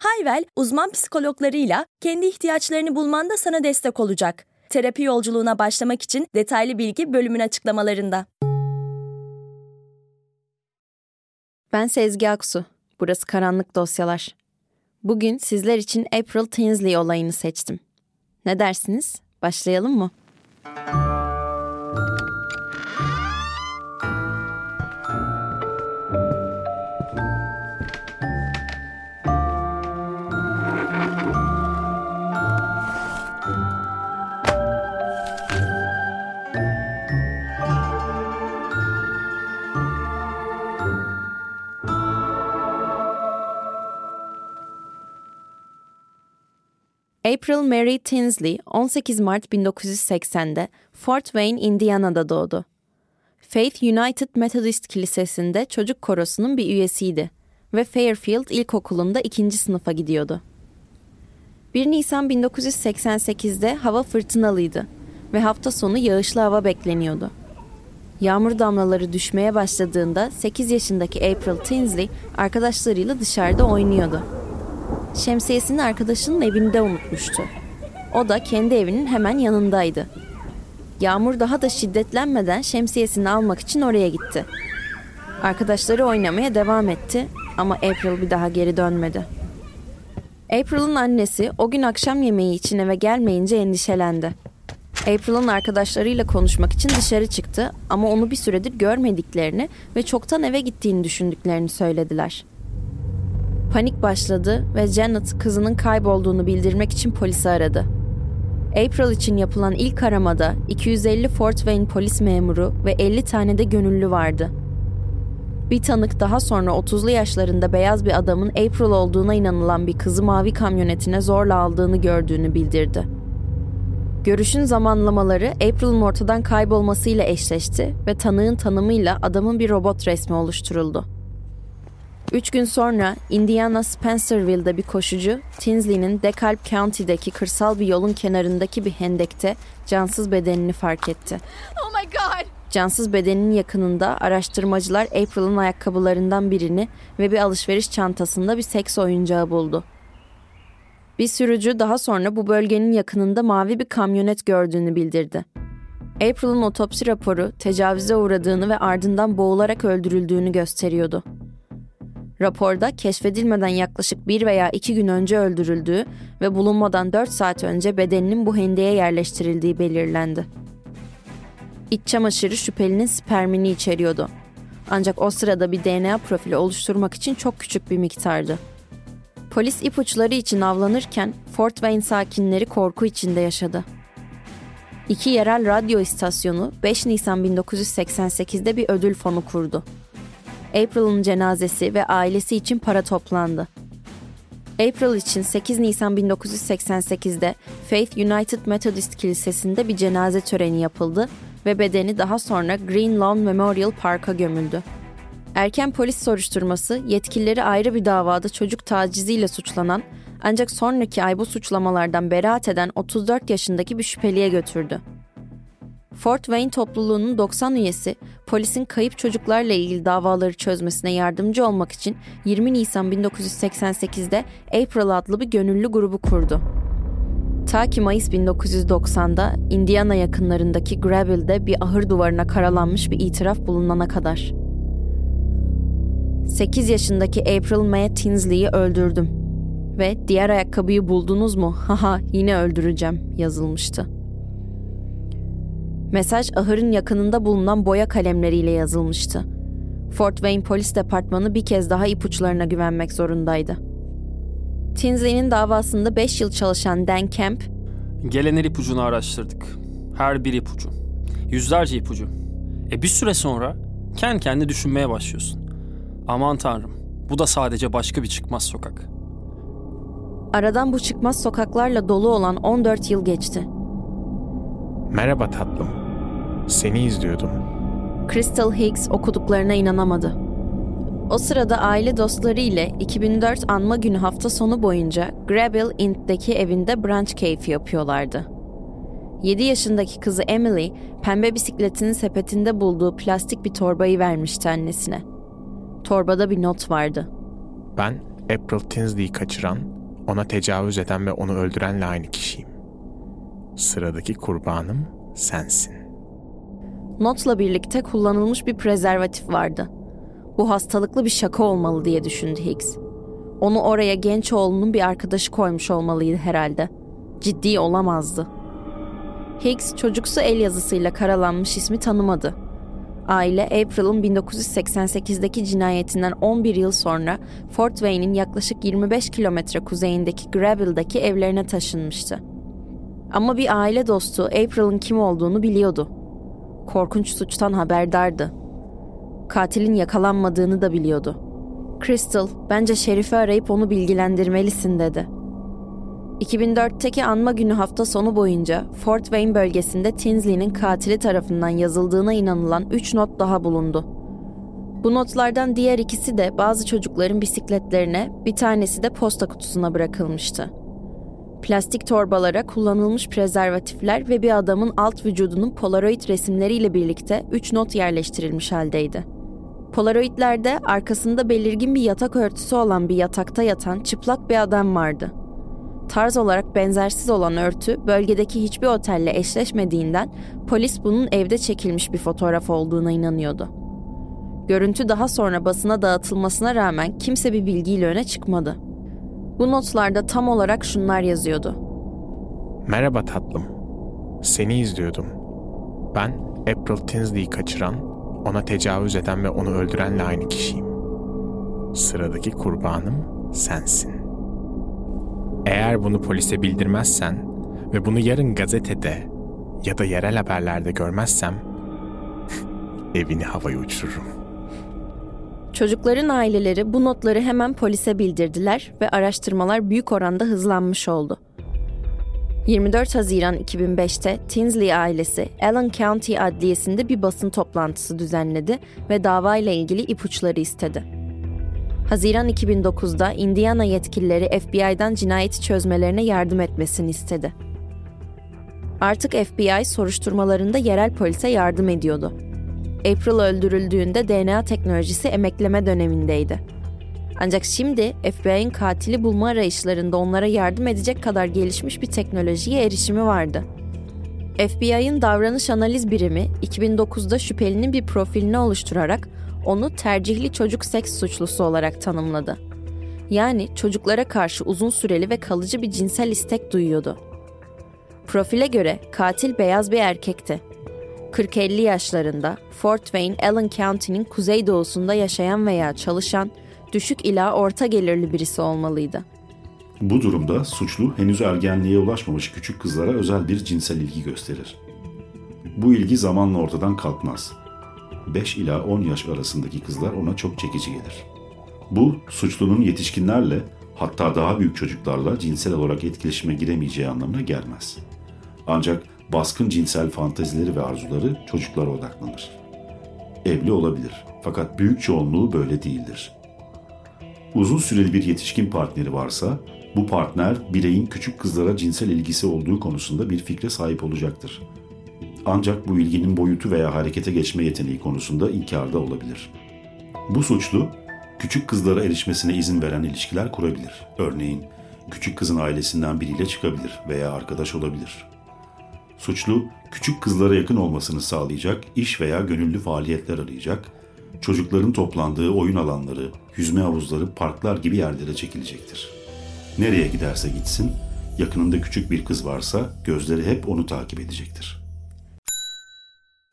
Hayvel, uzman psikologlarıyla kendi ihtiyaçlarını bulmanda sana destek olacak. Terapi yolculuğuna başlamak için detaylı bilgi bölümün açıklamalarında. Ben Sezgi Aksu. Burası Karanlık Dosyalar. Bugün sizler için April Tinsley olayını seçtim. Ne dersiniz? Başlayalım mı? April Mary Tinsley 18 Mart 1980'de Fort Wayne, Indiana'da doğdu. Faith United Methodist Kilisesi'nde çocuk korosunun bir üyesiydi ve Fairfield İlkokulu'nda ikinci sınıfa gidiyordu. 1 Nisan 1988'de hava fırtınalıydı ve hafta sonu yağışlı hava bekleniyordu. Yağmur damlaları düşmeye başladığında 8 yaşındaki April Tinsley arkadaşlarıyla dışarıda oynuyordu. Şemsiyesini arkadaşının evinde unutmuştu. O da kendi evinin hemen yanındaydı. Yağmur daha da şiddetlenmeden şemsiyesini almak için oraya gitti. Arkadaşları oynamaya devam etti ama April bir daha geri dönmedi. April'ın annesi o gün akşam yemeği için eve gelmeyince endişelendi. April'ın arkadaşlarıyla konuşmak için dışarı çıktı ama onu bir süredir görmediklerini ve çoktan eve gittiğini düşündüklerini söylediler. Panik başladı ve Janet kızının kaybolduğunu bildirmek için polisi aradı. April için yapılan ilk aramada 250 Fort Wayne polis memuru ve 50 tane de gönüllü vardı. Bir tanık daha sonra 30'lu yaşlarında beyaz bir adamın April olduğuna inanılan bir kızı mavi kamyonetine zorla aldığını gördüğünü bildirdi. Görüşün zamanlamaları April'ın ortadan kaybolmasıyla eşleşti ve tanığın tanımıyla adamın bir robot resmi oluşturuldu. Üç gün sonra Indiana Spencerville'de bir koşucu Tinsley'nin DeKalb County'deki kırsal bir yolun kenarındaki bir hendekte cansız bedenini fark etti. Oh my god! Cansız bedenin yakınında araştırmacılar April'ın ayakkabılarından birini ve bir alışveriş çantasında bir seks oyuncağı buldu. Bir sürücü daha sonra bu bölgenin yakınında mavi bir kamyonet gördüğünü bildirdi. April'ın otopsi raporu tecavüze uğradığını ve ardından boğularak öldürüldüğünü gösteriyordu. Raporda keşfedilmeden yaklaşık bir veya iki gün önce öldürüldüğü ve bulunmadan 4 saat önce bedeninin bu hendeye yerleştirildiği belirlendi. İç çamaşırı şüphelinin spermini içeriyordu. Ancak o sırada bir DNA profili oluşturmak için çok küçük bir miktardı. Polis ipuçları için avlanırken Fort Wayne sakinleri korku içinde yaşadı. İki yerel radyo istasyonu 5 Nisan 1988'de bir ödül fonu kurdu. April'ın cenazesi ve ailesi için para toplandı. April için 8 Nisan 1988'de Faith United Methodist Kilisesi'nde bir cenaze töreni yapıldı ve bedeni daha sonra Green Lawn Memorial Park'a gömüldü. Erken polis soruşturması yetkilileri ayrı bir davada çocuk taciziyle suçlanan ancak sonraki ay bu suçlamalardan beraat eden 34 yaşındaki bir şüpheliye götürdü. Fort Wayne topluluğunun 90 üyesi polisin kayıp çocuklarla ilgili davaları çözmesine yardımcı olmak için 20 Nisan 1988'de April adlı bir gönüllü grubu kurdu. Ta ki Mayıs 1990'da Indiana yakınlarındaki Gravel'de bir ahır duvarına karalanmış bir itiraf bulunana kadar. 8 yaşındaki April Mae Tinsley'i öldürdüm ve diğer ayakkabıyı buldunuz mu? Haha yine öldüreceğim yazılmıştı. Mesaj ahırın yakınında bulunan boya kalemleriyle yazılmıştı. Fort Wayne Polis Departmanı bir kez daha ipuçlarına güvenmek zorundaydı. Tinsley'nin davasında 5 yıl çalışan Dan Kemp, Gelen her ipucunu araştırdık. Her bir ipucu. Yüzlerce ipucu. E bir süre sonra kendi kendi düşünmeye başlıyorsun. Aman tanrım, bu da sadece başka bir çıkmaz sokak. aradan bu çıkmaz sokaklarla dolu olan 14 yıl geçti. Merhaba tatlım. Seni izliyordum. Crystal Higgs okuduklarına inanamadı. O sırada aile dostları ile 2004 anma günü hafta sonu boyunca Grable Int'deki evinde brunch keyfi yapıyorlardı. 7 yaşındaki kızı Emily, pembe bisikletinin sepetinde bulduğu plastik bir torbayı vermişti annesine. Torbada bir not vardı. Ben April Tinsley'i kaçıran, ona tecavüz eden ve onu öldürenle aynı kişiyim. Sıradaki kurbanım sensin. Notla birlikte kullanılmış bir prezervatif vardı. Bu hastalıklı bir şaka olmalı diye düşündü Higgs. Onu oraya genç oğlunun bir arkadaşı koymuş olmalıydı herhalde. Ciddi olamazdı. Higgs çocuksu el yazısıyla karalanmış ismi tanımadı. Aile April'ın 1988'deki cinayetinden 11 yıl sonra Fort Wayne'in yaklaşık 25 kilometre kuzeyindeki Gravel'daki evlerine taşınmıştı. Ama bir aile dostu April'ın kim olduğunu biliyordu. Korkunç suçtan haberdardı. Katilin yakalanmadığını da biliyordu. Crystal, bence Şerif'i arayıp onu bilgilendirmelisin dedi. 2004'teki anma günü hafta sonu boyunca Fort Wayne bölgesinde Tinsley'nin katili tarafından yazıldığına inanılan 3 not daha bulundu. Bu notlardan diğer ikisi de bazı çocukların bisikletlerine, bir tanesi de posta kutusuna bırakılmıştı. Plastik torbalara kullanılmış prezervatifler ve bir adamın alt vücudunun polaroid resimleriyle birlikte 3 not yerleştirilmiş haldeydi. Polaroidlerde arkasında belirgin bir yatak örtüsü olan bir yatakta yatan çıplak bir adam vardı. Tarz olarak benzersiz olan örtü bölgedeki hiçbir otelle eşleşmediğinden polis bunun evde çekilmiş bir fotoğraf olduğuna inanıyordu. Görüntü daha sonra basına dağıtılmasına rağmen kimse bir bilgiyle öne çıkmadı. Bu notlarda tam olarak şunlar yazıyordu. Merhaba tatlım. Seni izliyordum. Ben April Tinsley'i kaçıran, ona tecavüz eden ve onu öldürenle aynı kişiyim. Sıradaki kurbanım sensin. Eğer bunu polise bildirmezsen ve bunu yarın gazetede ya da yerel haberlerde görmezsem evini havaya uçururum. Çocukların aileleri bu notları hemen polise bildirdiler ve araştırmalar büyük oranda hızlanmış oldu. 24 Haziran 2005'te Tinsley ailesi Allen County Adliyesi'nde bir basın toplantısı düzenledi ve davayla ilgili ipuçları istedi. Haziran 2009'da Indiana yetkilileri FBI'dan cinayeti çözmelerine yardım etmesini istedi. Artık FBI soruşturmalarında yerel polise yardım ediyordu. April öldürüldüğünde DNA teknolojisi emekleme dönemindeydi. Ancak şimdi FBI'nin katili bulma arayışlarında onlara yardım edecek kadar gelişmiş bir teknolojiye erişimi vardı. FBI'ın davranış analiz birimi 2009'da şüphelinin bir profilini oluşturarak onu tercihli çocuk seks suçlusu olarak tanımladı. Yani çocuklara karşı uzun süreli ve kalıcı bir cinsel istek duyuyordu. Profile göre katil beyaz bir erkekti 40-50 yaşlarında Fort Wayne, Allen County'nin kuzeydoğusunda yaşayan veya çalışan, düşük ila orta gelirli birisi olmalıydı. Bu durumda suçlu henüz ergenliğe ulaşmamış küçük kızlara özel bir cinsel ilgi gösterir. Bu ilgi zamanla ortadan kalkmaz. 5 ila 10 yaş arasındaki kızlar ona çok çekici gelir. Bu suçlunun yetişkinlerle hatta daha büyük çocuklarla cinsel olarak etkileşime giremeyeceği anlamına gelmez. Ancak baskın cinsel fantezileri ve arzuları çocuklara odaklanır. Evli olabilir fakat büyük çoğunluğu böyle değildir. Uzun süreli bir yetişkin partneri varsa bu partner bireyin küçük kızlara cinsel ilgisi olduğu konusunda bir fikre sahip olacaktır. Ancak bu ilginin boyutu veya harekete geçme yeteneği konusunda inkarda olabilir. Bu suçlu küçük kızlara erişmesine izin veren ilişkiler kurabilir. Örneğin küçük kızın ailesinden biriyle çıkabilir veya arkadaş olabilir. Suçlu, küçük kızlara yakın olmasını sağlayacak iş veya gönüllü faaliyetler arayacak, çocukların toplandığı oyun alanları, yüzme havuzları, parklar gibi yerlere çekilecektir. Nereye giderse gitsin, yakınında küçük bir kız varsa gözleri hep onu takip edecektir.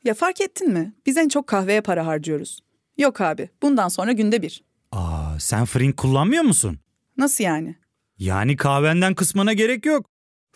Ya fark ettin mi? Biz en çok kahveye para harcıyoruz. Yok abi, bundan sonra günde bir. Aa, sen Frink kullanmıyor musun? Nasıl yani? Yani kahvenden kısmına gerek yok.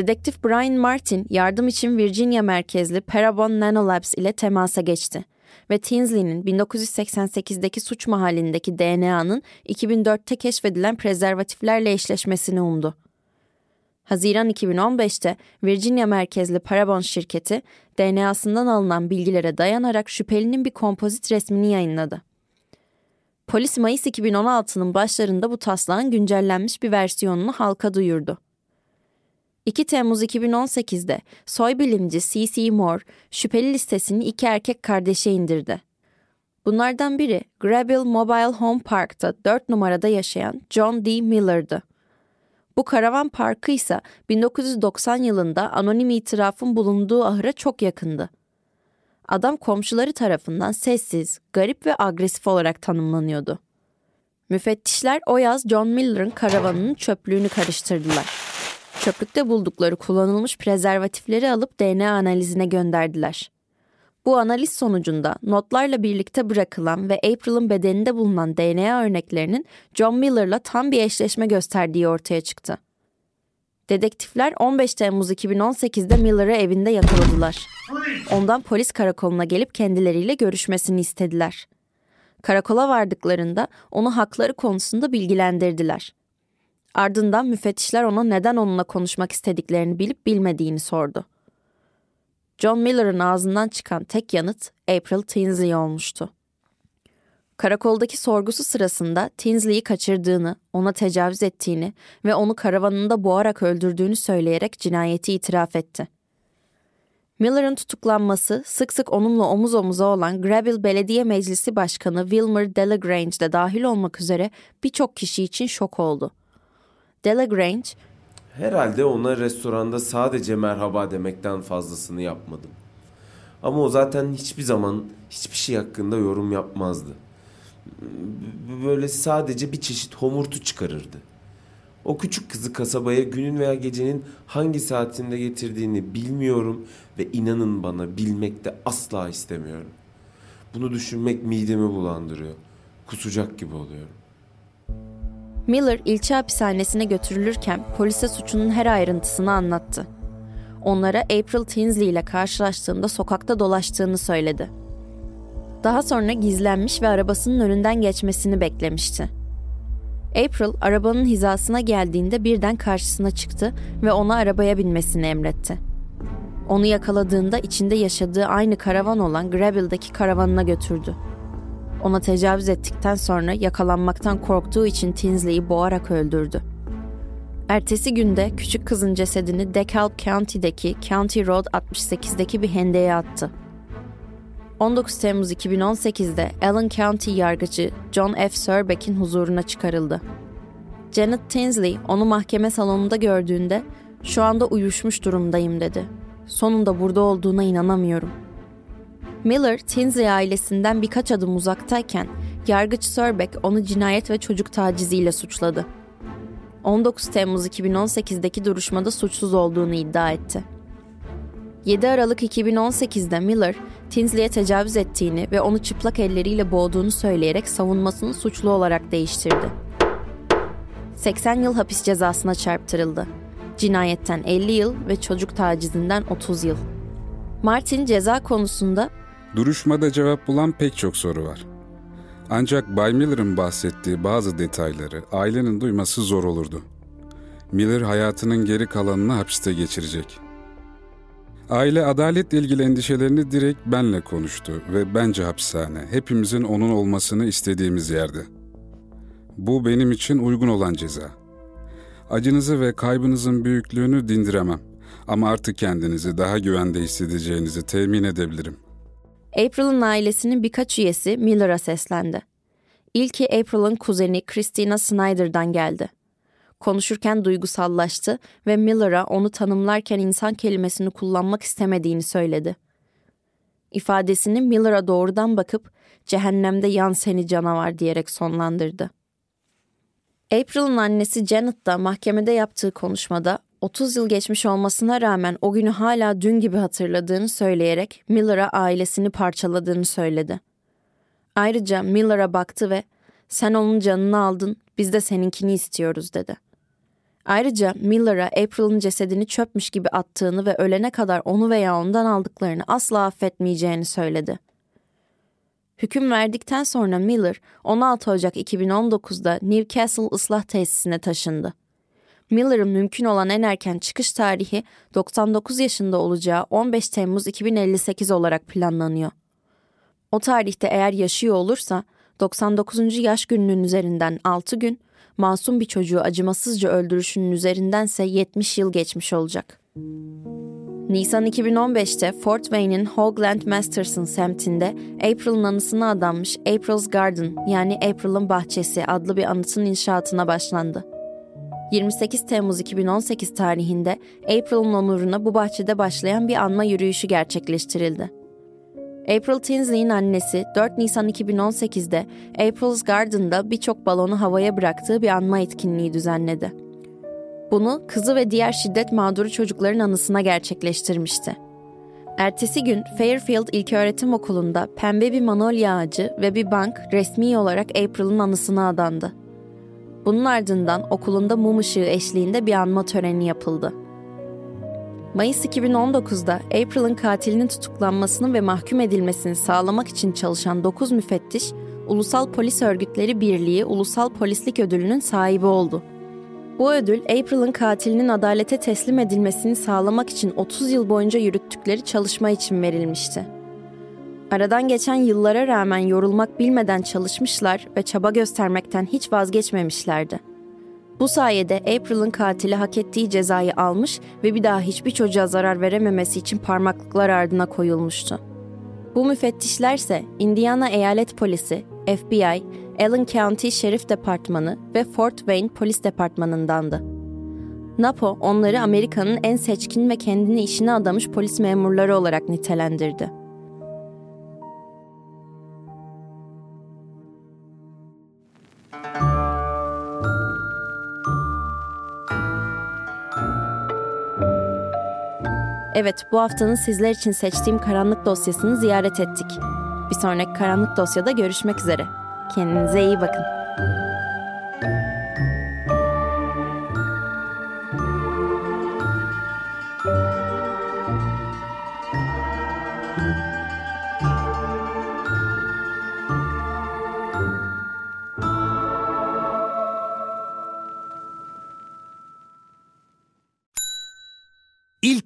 Dedektif Brian Martin yardım için Virginia merkezli Parabon Nanolabs ile temasa geçti ve Tinsley'nin 1988'deki suç mahallindeki DNA'nın 2004'te keşfedilen prezervatiflerle eşleşmesini umdu. Haziran 2015'te Virginia merkezli Parabon şirketi DNA'sından alınan bilgilere dayanarak şüphelinin bir kompozit resmini yayınladı. Polis Mayıs 2016'nın başlarında bu taslağın güncellenmiş bir versiyonunu halka duyurdu. 2 Temmuz 2018'de soy bilimci C.C. Moore şüpheli listesini iki erkek kardeşe indirdi. Bunlardan biri Grabil Mobile Home Park'ta 4 numarada yaşayan John D. Miller'dı. Bu karavan parkı ise 1990 yılında anonim itirafın bulunduğu ahıra çok yakındı. Adam komşuları tarafından sessiz, garip ve agresif olarak tanımlanıyordu. Müfettişler o yaz John Miller'ın karavanının çöplüğünü karıştırdılar. Çöplükte buldukları kullanılmış prezervatifleri alıp DNA analizine gönderdiler. Bu analiz sonucunda notlarla birlikte bırakılan ve April'ın bedeninde bulunan DNA örneklerinin John Miller'la tam bir eşleşme gösterdiği ortaya çıktı. Dedektifler 15 Temmuz 2018'de Miller'ı evinde yakaladılar. Ondan polis karakoluna gelip kendileriyle görüşmesini istediler. Karakola vardıklarında onu hakları konusunda bilgilendirdiler. Ardından müfettişler ona neden onunla konuşmak istediklerini bilip bilmediğini sordu. John Miller'ın ağzından çıkan tek yanıt April Tinsley olmuştu. Karakoldaki sorgusu sırasında Tinsley'i kaçırdığını, ona tecavüz ettiğini ve onu karavanında boğarak öldürdüğünü söyleyerek cinayeti itiraf etti. Miller'ın tutuklanması sık sık onunla omuz omuza olan Grabil Belediye Meclisi Başkanı Wilmer Delagrange de dahil olmak üzere birçok kişi için şok oldu. Delagrange, Herhalde ona restoranda sadece merhaba demekten fazlasını yapmadım. Ama o zaten hiçbir zaman hiçbir şey hakkında yorum yapmazdı. Böyle sadece bir çeşit homurtu çıkarırdı. O küçük kızı kasabaya günün veya gecenin hangi saatinde getirdiğini bilmiyorum ve inanın bana bilmekte asla istemiyorum. Bunu düşünmek midemi bulandırıyor. Kusacak gibi oluyorum. Miller ilçe hapishanesine götürülürken polise suçunun her ayrıntısını anlattı. Onlara April Tinsley ile karşılaştığında sokakta dolaştığını söyledi. Daha sonra gizlenmiş ve arabasının önünden geçmesini beklemişti. April arabanın hizasına geldiğinde birden karşısına çıktı ve ona arabaya binmesini emretti. Onu yakaladığında içinde yaşadığı aynı karavan olan Gravel'daki karavanına götürdü. Ona tecavüz ettikten sonra yakalanmaktan korktuğu için Tinsley'i boğarak öldürdü. Ertesi günde küçük kızın cesedini DeKalb County'deki County Road 68'deki bir hendeye attı. 19 Temmuz 2018'de Allen County yargıcı John F. Surbeck'in huzuruna çıkarıldı. Janet Tinsley onu mahkeme salonunda gördüğünde "Şu anda uyuşmuş durumdayım." dedi. "Sonunda burada olduğuna inanamıyorum." Miller, Tinsley ailesinden birkaç adım uzaktayken yargıç Surbeck onu cinayet ve çocuk taciziyle suçladı. 19 Temmuz 2018'deki duruşmada suçsuz olduğunu iddia etti. 7 Aralık 2018'de Miller, Tinsley'e tecavüz ettiğini ve onu çıplak elleriyle boğduğunu söyleyerek savunmasını suçlu olarak değiştirdi. 80 yıl hapis cezasına çarptırıldı. Cinayetten 50 yıl ve çocuk tacizinden 30 yıl. Martin ceza konusunda Duruşmada cevap bulan pek çok soru var. Ancak Bay Miller'ın bahsettiği bazı detayları ailenin duyması zor olurdu. Miller hayatının geri kalanını hapiste geçirecek. Aile adaletle ilgili endişelerini direkt benle konuştu ve bence hapishane hepimizin onun olmasını istediğimiz yerde. Bu benim için uygun olan ceza. Acınızı ve kaybınızın büyüklüğünü dindiremem ama artık kendinizi daha güvende hissedeceğinizi temin edebilirim.'' April'ın ailesinin birkaç üyesi Miller'a seslendi. İlki April'ın kuzeni Christina Snyder'dan geldi. Konuşurken duygusallaştı ve Miller'a onu tanımlarken insan kelimesini kullanmak istemediğini söyledi. İfadesini Miller'a doğrudan bakıp cehennemde yan seni canavar diyerek sonlandırdı. April'ın annesi Janet da mahkemede yaptığı konuşmada 30 yıl geçmiş olmasına rağmen o günü hala dün gibi hatırladığını söyleyerek Miller'a ailesini parçaladığını söyledi. Ayrıca Miller'a baktı ve sen onun canını aldın, biz de seninkini istiyoruz dedi. Ayrıca Miller'a April'ın cesedini çöpmüş gibi attığını ve ölene kadar onu veya ondan aldıklarını asla affetmeyeceğini söyledi. Hüküm verdikten sonra Miller 16 Ocak 2019'da Newcastle ıslah tesisine taşındı. Miller'ın mümkün olan en erken çıkış tarihi 99 yaşında olacağı 15 Temmuz 2058 olarak planlanıyor. O tarihte eğer yaşıyor olursa 99. yaş gününün üzerinden 6 gün, masum bir çocuğu acımasızca öldürüşünün üzerindense 70 yıl geçmiş olacak. Nisan 2015'te Fort Wayne'in Hoagland Masterson semtinde April'ın anısına adanmış April's Garden yani April'ın Bahçesi adlı bir anıtın inşaatına başlandı. 28 Temmuz 2018 tarihinde April'ın onuruna bu bahçede başlayan bir anma yürüyüşü gerçekleştirildi. April Tinsley'in annesi 4 Nisan 2018'de April's Garden'da birçok balonu havaya bıraktığı bir anma etkinliği düzenledi. Bunu kızı ve diğer şiddet mağduru çocukların anısına gerçekleştirmişti. Ertesi gün Fairfield İlköğretim Okulu'nda pembe bir manolya ağacı ve bir bank resmi olarak April'ın anısına adandı. Bunun ardından okulunda mum ışığı eşliğinde bir anma töreni yapıldı. Mayıs 2019'da April'ın katilinin tutuklanmasını ve mahkum edilmesini sağlamak için çalışan 9 müfettiş, Ulusal Polis Örgütleri Birliği Ulusal Polislik Ödülü'nün sahibi oldu. Bu ödül April'ın katilinin adalete teslim edilmesini sağlamak için 30 yıl boyunca yürüttükleri çalışma için verilmişti. Aradan geçen yıllara rağmen yorulmak bilmeden çalışmışlar ve çaba göstermekten hiç vazgeçmemişlerdi. Bu sayede April'ın katili hak ettiği cezayı almış ve bir daha hiçbir çocuğa zarar verememesi için parmaklıklar ardına koyulmuştu. Bu müfettişlerse Indiana Eyalet Polisi, FBI, Allen County Şerif Departmanı ve Fort Wayne Polis Departmanı'ndandı. NAPO onları Amerika'nın en seçkin ve kendini işine adamış polis memurları olarak nitelendirdi. Evet, bu haftanın sizler için seçtiğim karanlık dosyasını ziyaret ettik. Bir sonraki karanlık dosyada görüşmek üzere. Kendinize iyi bakın.